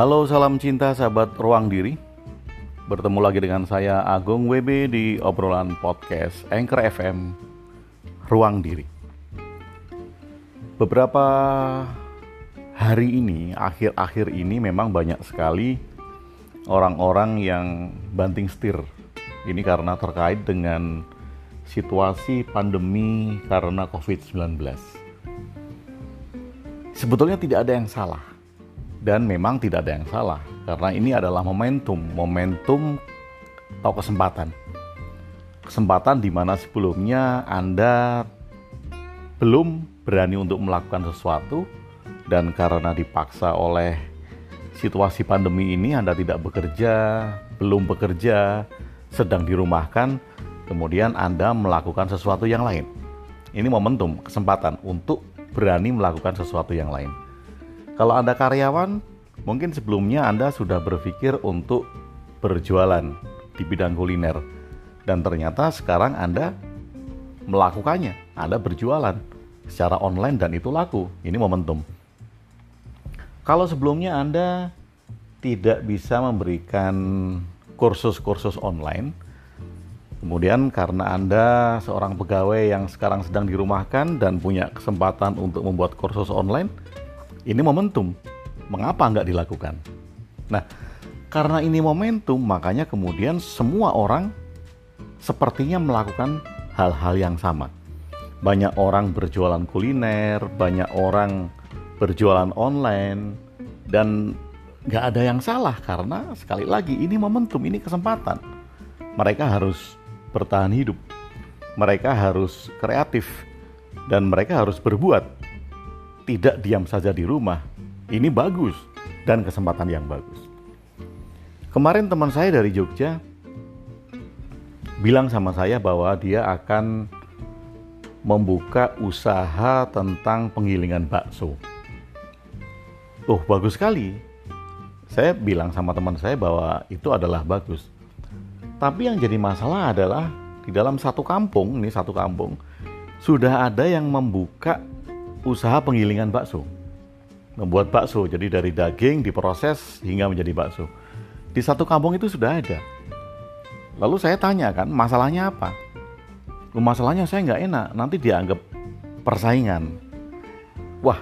Halo, salam cinta sahabat ruang diri. Bertemu lagi dengan saya Agung WB di obrolan podcast Anchor FM Ruang Diri. Beberapa hari ini, akhir-akhir ini memang banyak sekali orang-orang yang banting setir. Ini karena terkait dengan situasi pandemi karena COVID-19. Sebetulnya tidak ada yang salah dan memang tidak ada yang salah karena ini adalah momentum, momentum atau kesempatan. Kesempatan di mana sebelumnya Anda belum berani untuk melakukan sesuatu dan karena dipaksa oleh situasi pandemi ini Anda tidak bekerja, belum bekerja, sedang dirumahkan, kemudian Anda melakukan sesuatu yang lain. Ini momentum, kesempatan untuk berani melakukan sesuatu yang lain. Kalau Anda karyawan, mungkin sebelumnya Anda sudah berpikir untuk berjualan di bidang kuliner. Dan ternyata sekarang Anda melakukannya. Anda berjualan secara online dan itu laku. Ini momentum. Kalau sebelumnya Anda tidak bisa memberikan kursus-kursus online, kemudian karena Anda seorang pegawai yang sekarang sedang dirumahkan dan punya kesempatan untuk membuat kursus online, ini momentum. Mengapa nggak dilakukan? Nah, karena ini momentum, makanya kemudian semua orang sepertinya melakukan hal-hal yang sama. Banyak orang berjualan kuliner, banyak orang berjualan online, dan nggak ada yang salah karena sekali lagi ini momentum, ini kesempatan. Mereka harus bertahan hidup, mereka harus kreatif, dan mereka harus berbuat tidak diam saja di rumah. Ini bagus dan kesempatan yang bagus. Kemarin teman saya dari Jogja bilang sama saya bahwa dia akan membuka usaha tentang penggilingan bakso. Oh, bagus sekali. Saya bilang sama teman saya bahwa itu adalah bagus. Tapi yang jadi masalah adalah di dalam satu kampung, ini satu kampung, sudah ada yang membuka usaha penggilingan bakso. Membuat bakso, jadi dari daging diproses hingga menjadi bakso. Di satu kampung itu sudah ada. Lalu saya tanya kan, masalahnya apa? Masalahnya saya nggak enak, nanti dianggap persaingan. Wah,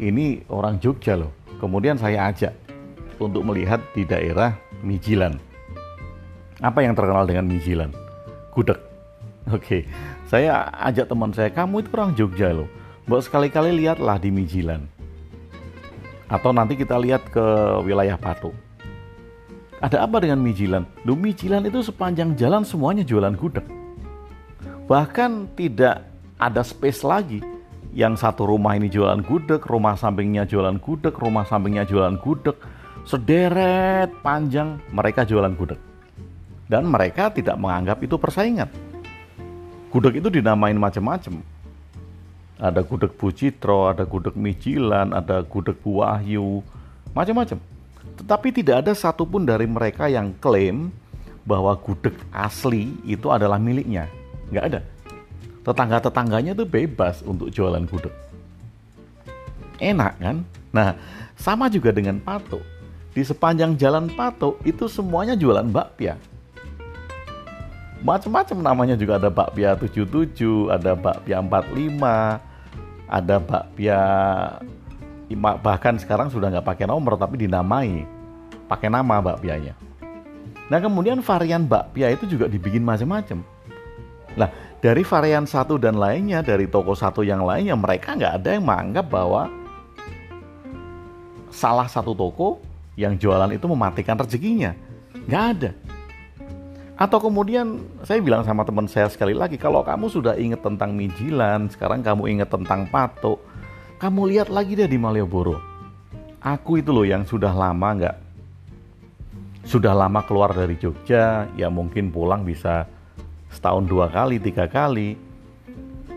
ini orang Jogja loh. Kemudian saya ajak untuk melihat di daerah Mijilan. Apa yang terkenal dengan Mijilan? Gudeg. Oke, saya ajak teman saya, kamu itu orang Jogja loh Mbok sekali-kali lihatlah di Mijilan. Atau nanti kita lihat ke wilayah Patu. Ada apa dengan Mijilan? Lu Mijilan itu sepanjang jalan semuanya jualan gudeg. Bahkan tidak ada space lagi. Yang satu rumah ini jualan gudeg, rumah sampingnya jualan gudeg, rumah sampingnya jualan gudeg. Sederet panjang mereka jualan gudeg. Dan mereka tidak menganggap itu persaingan. Gudeg itu dinamain macam-macam ada gudeg Bucitro, ada gudeg Mijilan, ada gudeg Wahyu, macam-macam. Tetapi tidak ada satupun dari mereka yang klaim bahwa gudeg asli itu adalah miliknya. Nggak ada. Tetangga-tetangganya itu bebas untuk jualan gudeg. Enak kan? Nah, sama juga dengan Patok. Di sepanjang jalan Patok itu semuanya jualan bakpia macam-macam namanya juga ada bakpia 77, ada bakpia 45, ada bakpia bahkan sekarang sudah nggak pakai nomor tapi dinamai pakai nama bakpianya. Nah kemudian varian bakpia itu juga dibikin macam-macam. Nah dari varian satu dan lainnya dari toko satu yang lainnya mereka nggak ada yang menganggap bahwa salah satu toko yang jualan itu mematikan rezekinya. Nggak ada. Atau kemudian saya bilang sama teman saya sekali lagi, kalau kamu sudah ingat tentang Mijilan, sekarang kamu ingat tentang Pato, kamu lihat lagi deh di Malioboro. Aku itu loh yang sudah lama nggak, sudah lama keluar dari Jogja, ya mungkin pulang bisa setahun dua kali, tiga kali.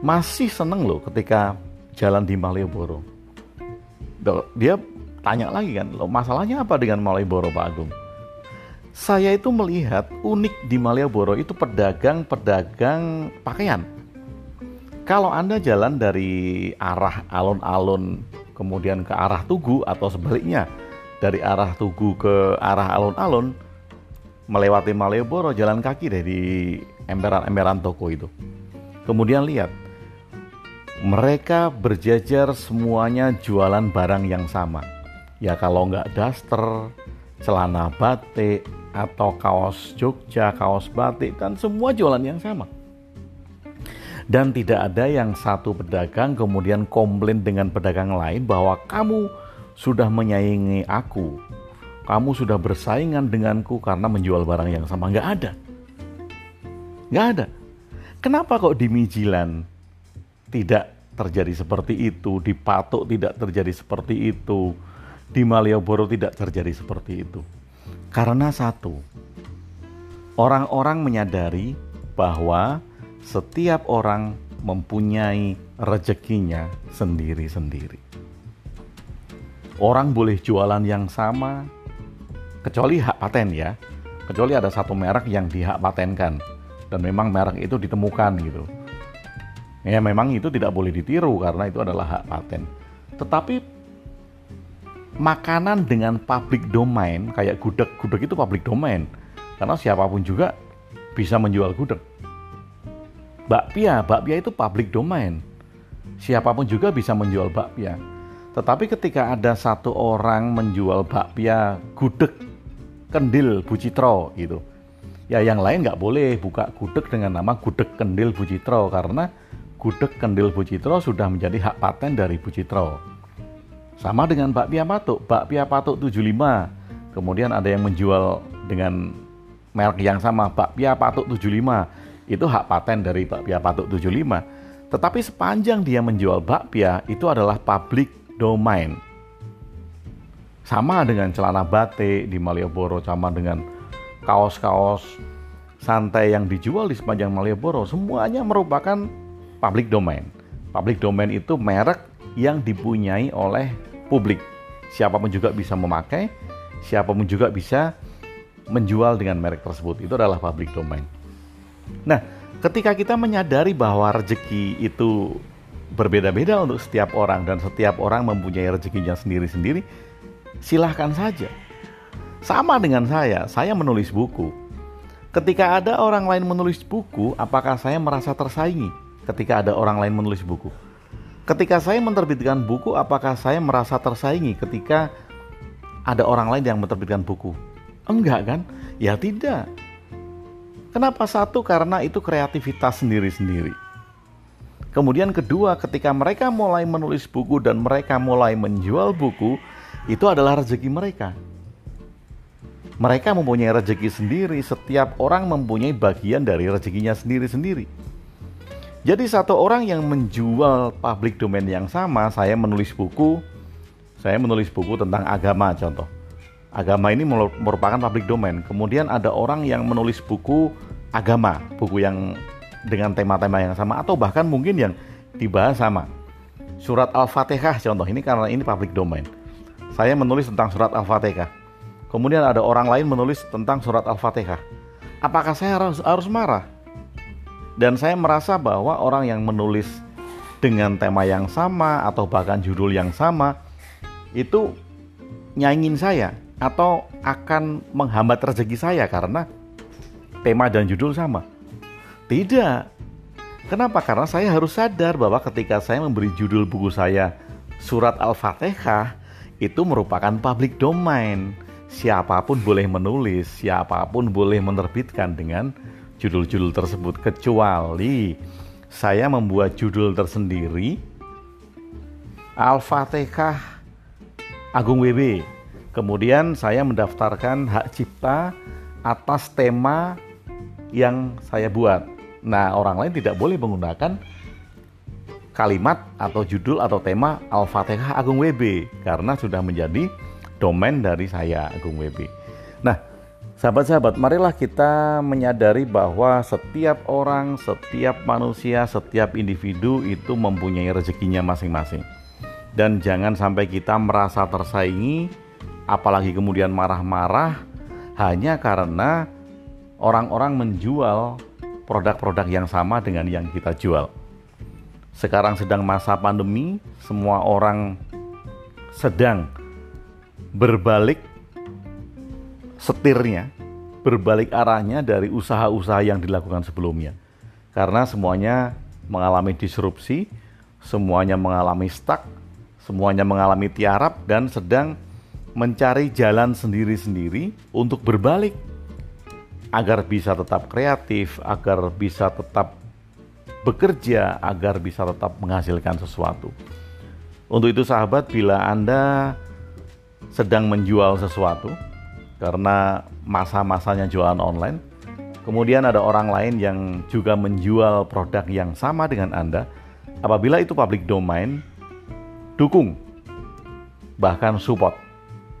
Masih seneng loh ketika jalan di Malioboro. Dia tanya lagi kan, lo masalahnya apa dengan Malioboro Pak Agung? Saya itu melihat unik di Malioboro itu pedagang-pedagang pakaian. Kalau Anda jalan dari arah alun-alun kemudian ke arah Tugu atau sebaliknya dari arah Tugu ke arah alun-alun melewati Malioboro jalan kaki deh di emperan-emperan toko itu. Kemudian lihat mereka berjajar semuanya jualan barang yang sama. Ya kalau nggak daster, celana batik, atau kaos Jogja, kaos batik, dan semua jualan yang sama. Dan tidak ada yang satu pedagang kemudian komplain dengan pedagang lain bahwa kamu sudah menyaingi aku, kamu sudah bersaingan denganku karena menjual barang yang sama. Nggak ada. Nggak ada. Kenapa kok di Mijilan tidak terjadi seperti itu, di Patok tidak terjadi seperti itu, di Malioboro tidak terjadi seperti itu? Karena satu, orang-orang menyadari bahwa setiap orang mempunyai rezekinya sendiri-sendiri. Orang boleh jualan yang sama, kecuali hak paten ya. Kecuali ada satu merek yang dihak patenkan dan memang merek itu ditemukan gitu. Ya memang itu tidak boleh ditiru karena itu adalah hak paten. Tetapi makanan dengan public domain kayak gudeg. Gudeg itu public domain. Karena siapa pun juga bisa menjual gudeg. Bakpia. Bakpia itu public domain. Siapa pun juga bisa menjual bakpia. Tetapi ketika ada satu orang menjual bakpia gudeg kendil bucitro gitu. Ya yang lain nggak boleh buka gudeg dengan nama gudeg kendil bucitro karena gudeg kendil bucitro sudah menjadi hak paten dari bucitro sama dengan bakpia patuk, bakpia patuk 75. Kemudian ada yang menjual dengan merek yang sama, bakpia patuk 75. Itu hak paten dari bakpia patuk 75. Tetapi sepanjang dia menjual bakpia itu adalah public domain. Sama dengan celana batik di Malioboro, sama dengan kaos-kaos santai yang dijual di sepanjang Malioboro, semuanya merupakan public domain. Public domain itu merek yang dipunyai oleh publik. Siapa pun juga bisa memakai, siapa pun juga bisa menjual dengan merek tersebut. Itu adalah public domain. Nah, ketika kita menyadari bahwa rezeki itu berbeda-beda untuk setiap orang dan setiap orang mempunyai rezekinya sendiri-sendiri, silahkan saja. Sama dengan saya, saya menulis buku. Ketika ada orang lain menulis buku, apakah saya merasa tersaingi ketika ada orang lain menulis buku? Ketika saya menerbitkan buku, apakah saya merasa tersaingi ketika ada orang lain yang menerbitkan buku? Enggak kan? Ya tidak. Kenapa satu? Karena itu kreativitas sendiri-sendiri. Kemudian kedua, ketika mereka mulai menulis buku dan mereka mulai menjual buku, itu adalah rezeki mereka. Mereka mempunyai rezeki sendiri, setiap orang mempunyai bagian dari rezekinya sendiri-sendiri. Jadi satu orang yang menjual public domain yang sama, saya menulis buku, saya menulis buku tentang agama contoh. Agama ini merupakan public domain. Kemudian ada orang yang menulis buku agama, buku yang dengan tema-tema yang sama atau bahkan mungkin yang dibahas sama. Surat Al-Fatihah contoh ini karena ini public domain. Saya menulis tentang surat Al-Fatihah. Kemudian ada orang lain menulis tentang surat Al-Fatihah. Apakah saya harus harus marah? Dan saya merasa bahwa orang yang menulis dengan tema yang sama atau bahkan judul yang sama itu nyaingin saya atau akan menghambat rezeki saya karena tema dan judul sama. Tidak. Kenapa? Karena saya harus sadar bahwa ketika saya memberi judul buku saya Surat Al-Fatihah itu merupakan public domain. Siapa pun boleh menulis, siapa pun boleh menerbitkan dengan judul-judul tersebut kecuali saya membuat judul tersendiri Al-Fatihah Agung WB. Kemudian saya mendaftarkan hak cipta atas tema yang saya buat. Nah, orang lain tidak boleh menggunakan kalimat atau judul atau tema Al-Fatihah Agung WB karena sudah menjadi domain dari saya Agung WB. Nah, Sahabat-sahabat, marilah kita menyadari bahwa setiap orang, setiap manusia, setiap individu itu mempunyai rezekinya masing-masing. Dan jangan sampai kita merasa tersaingi, apalagi kemudian marah-marah hanya karena orang-orang menjual produk-produk yang sama dengan yang kita jual. Sekarang sedang masa pandemi, semua orang sedang berbalik setirnya, berbalik arahnya dari usaha-usaha yang dilakukan sebelumnya. Karena semuanya mengalami disrupsi, semuanya mengalami stuck, semuanya mengalami tiarap dan sedang mencari jalan sendiri-sendiri untuk berbalik agar bisa tetap kreatif, agar bisa tetap bekerja, agar bisa tetap menghasilkan sesuatu. Untuk itu sahabat, bila Anda sedang menjual sesuatu karena masa-masanya jualan online, kemudian ada orang lain yang juga menjual produk yang sama dengan Anda, apabila itu public domain, dukung, bahkan support.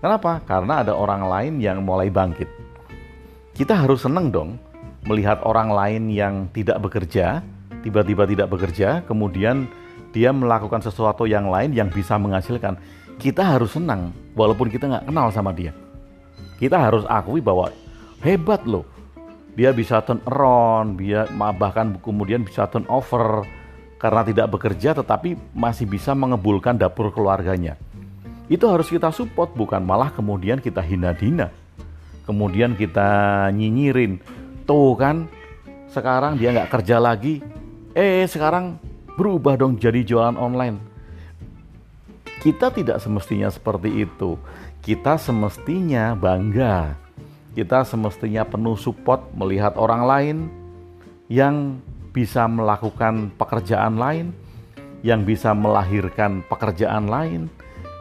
Kenapa? Karena ada orang lain yang mulai bangkit kita harus senang dong melihat orang lain yang tidak bekerja, tiba-tiba tidak bekerja, kemudian dia melakukan sesuatu yang lain yang bisa menghasilkan. Kita harus senang, walaupun kita nggak kenal sama dia. Kita harus akui bahwa hebat loh, dia bisa turn around, dia bahkan kemudian bisa turn over. Karena tidak bekerja tetapi masih bisa mengebulkan dapur keluarganya. Itu harus kita support, bukan malah kemudian kita hina-hina kemudian kita nyinyirin. Tuh kan sekarang dia nggak kerja lagi. Eh sekarang berubah dong jadi jualan online. Kita tidak semestinya seperti itu kita semestinya bangga kita semestinya penuh support melihat orang lain yang bisa melakukan pekerjaan lain yang bisa melahirkan pekerjaan lain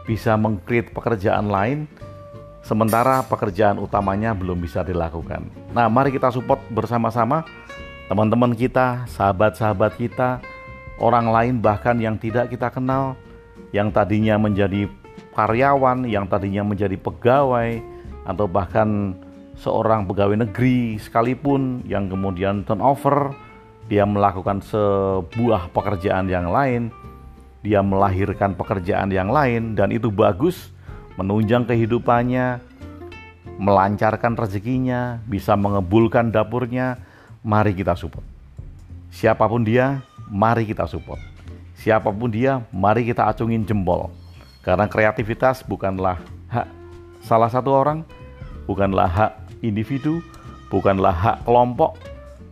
bisa mengcreate pekerjaan lain sementara pekerjaan utamanya belum bisa dilakukan. Nah, mari kita support bersama-sama teman-teman kita, sahabat-sahabat kita, orang lain bahkan yang tidak kita kenal, yang tadinya menjadi karyawan, yang tadinya menjadi pegawai, atau bahkan seorang pegawai negeri sekalipun yang kemudian turnover, dia melakukan sebuah pekerjaan yang lain, dia melahirkan pekerjaan yang lain, dan itu bagus menunjang kehidupannya, melancarkan rezekinya, bisa mengebulkan dapurnya, mari kita support. Siapa pun dia, mari kita support. Siapa pun dia, mari kita acungin jempol. Karena kreativitas bukanlah hak salah satu orang, bukanlah hak individu, bukanlah hak kelompok,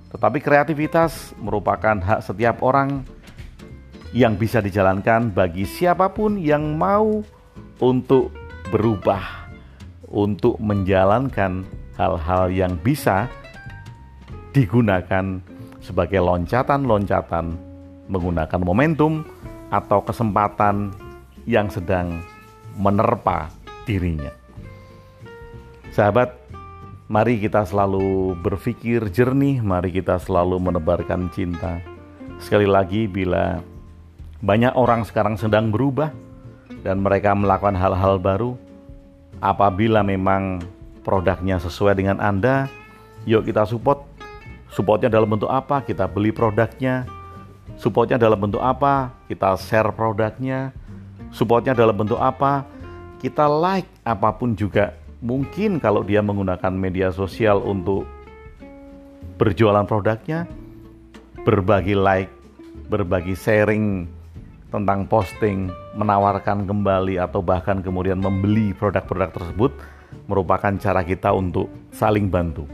tetapi kreativitas merupakan hak setiap orang yang bisa dijalankan bagi siapa pun yang mau untuk berubah untuk menjalankan hal-hal yang bisa digunakan sebagai loncatan-loncatan menggunakan momentum atau kesempatan yang sedang menerpa dirinya. Sahabat, mari kita selalu berpikir jernih, mari kita selalu menebarkan cinta. Sekali lagi, bila banyak orang sekarang sedang berubah, dan mereka melakukan hal-hal baru. Apabila memang produknya sesuai dengan Anda, yuk kita support. Supportnya dalam bentuk apa? Kita beli produknya. Supportnya dalam bentuk apa? Kita share produknya. Supportnya dalam bentuk apa? Kita like apa pun juga. Mungkin kalau dia menggunakan media sosial untuk berjualan produknya, berbagi like, berbagi sharing tentang posting, menawarkan kembali atau bahkan kemudian membeli produk-produk tersebut merupakan cara kita untuk saling bantu.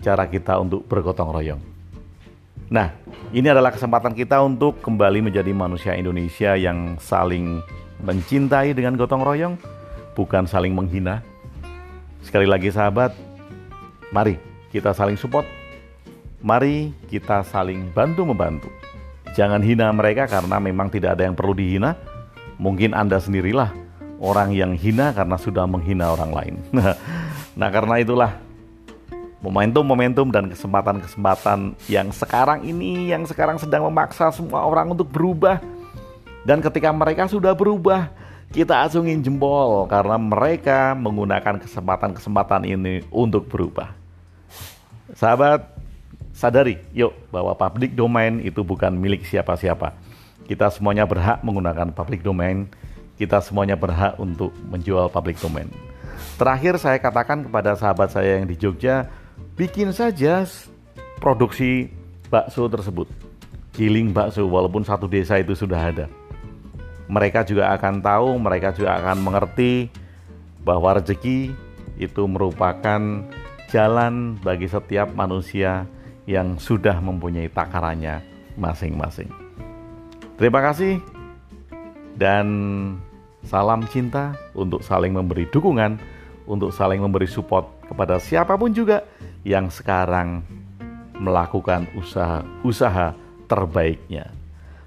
Cara kita untuk bergotong royong. Nah, ini adalah kesempatan kita untuk kembali menjadi manusia Indonesia yang saling mencintai dengan gotong royong, bukan saling menghina. Sekali lagi sahabat, mari kita saling support. Mari kita saling bantu-membantu. Jangan hina mereka karena memang tidak ada yang perlu dihina. Mungkin Anda sendirilah orang yang hina karena sudah menghina orang lain. nah, karena itulah momentum-momentum dan kesempatan-kesempatan yang sekarang ini yang sekarang sedang memaksa semua orang untuk berubah. Dan ketika mereka sudah berubah, kita acungin jempol karena mereka menggunakan kesempatan-kesempatan ini untuk berubah. Sahabat, sadari yuk bahwa public domain itu bukan milik siapa-siapa. Kita semuanya berhak menggunakan public domain. Kita semuanya berhak untuk menjual public domain. Terakhir saya katakan kepada sahabat saya yang di Jogja, bikin saja produksi bakso tersebut. Giling bakso walaupun satu desa itu sudah ada. Mereka juga akan tahu, mereka juga akan mengerti bahwa rezeki itu merupakan jalan bagi setiap manusia yang sudah mempunyai takarannya masing-masing. Terima kasih dan salam cinta untuk saling memberi dukungan, untuk saling memberi support kepada siapa pun juga yang sekarang melakukan usaha-usaha terbaiknya.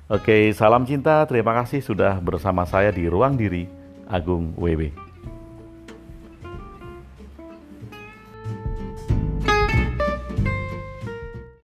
Oke, salam cinta. Terima kasih sudah bersama saya di Ruang Diri Agung WW.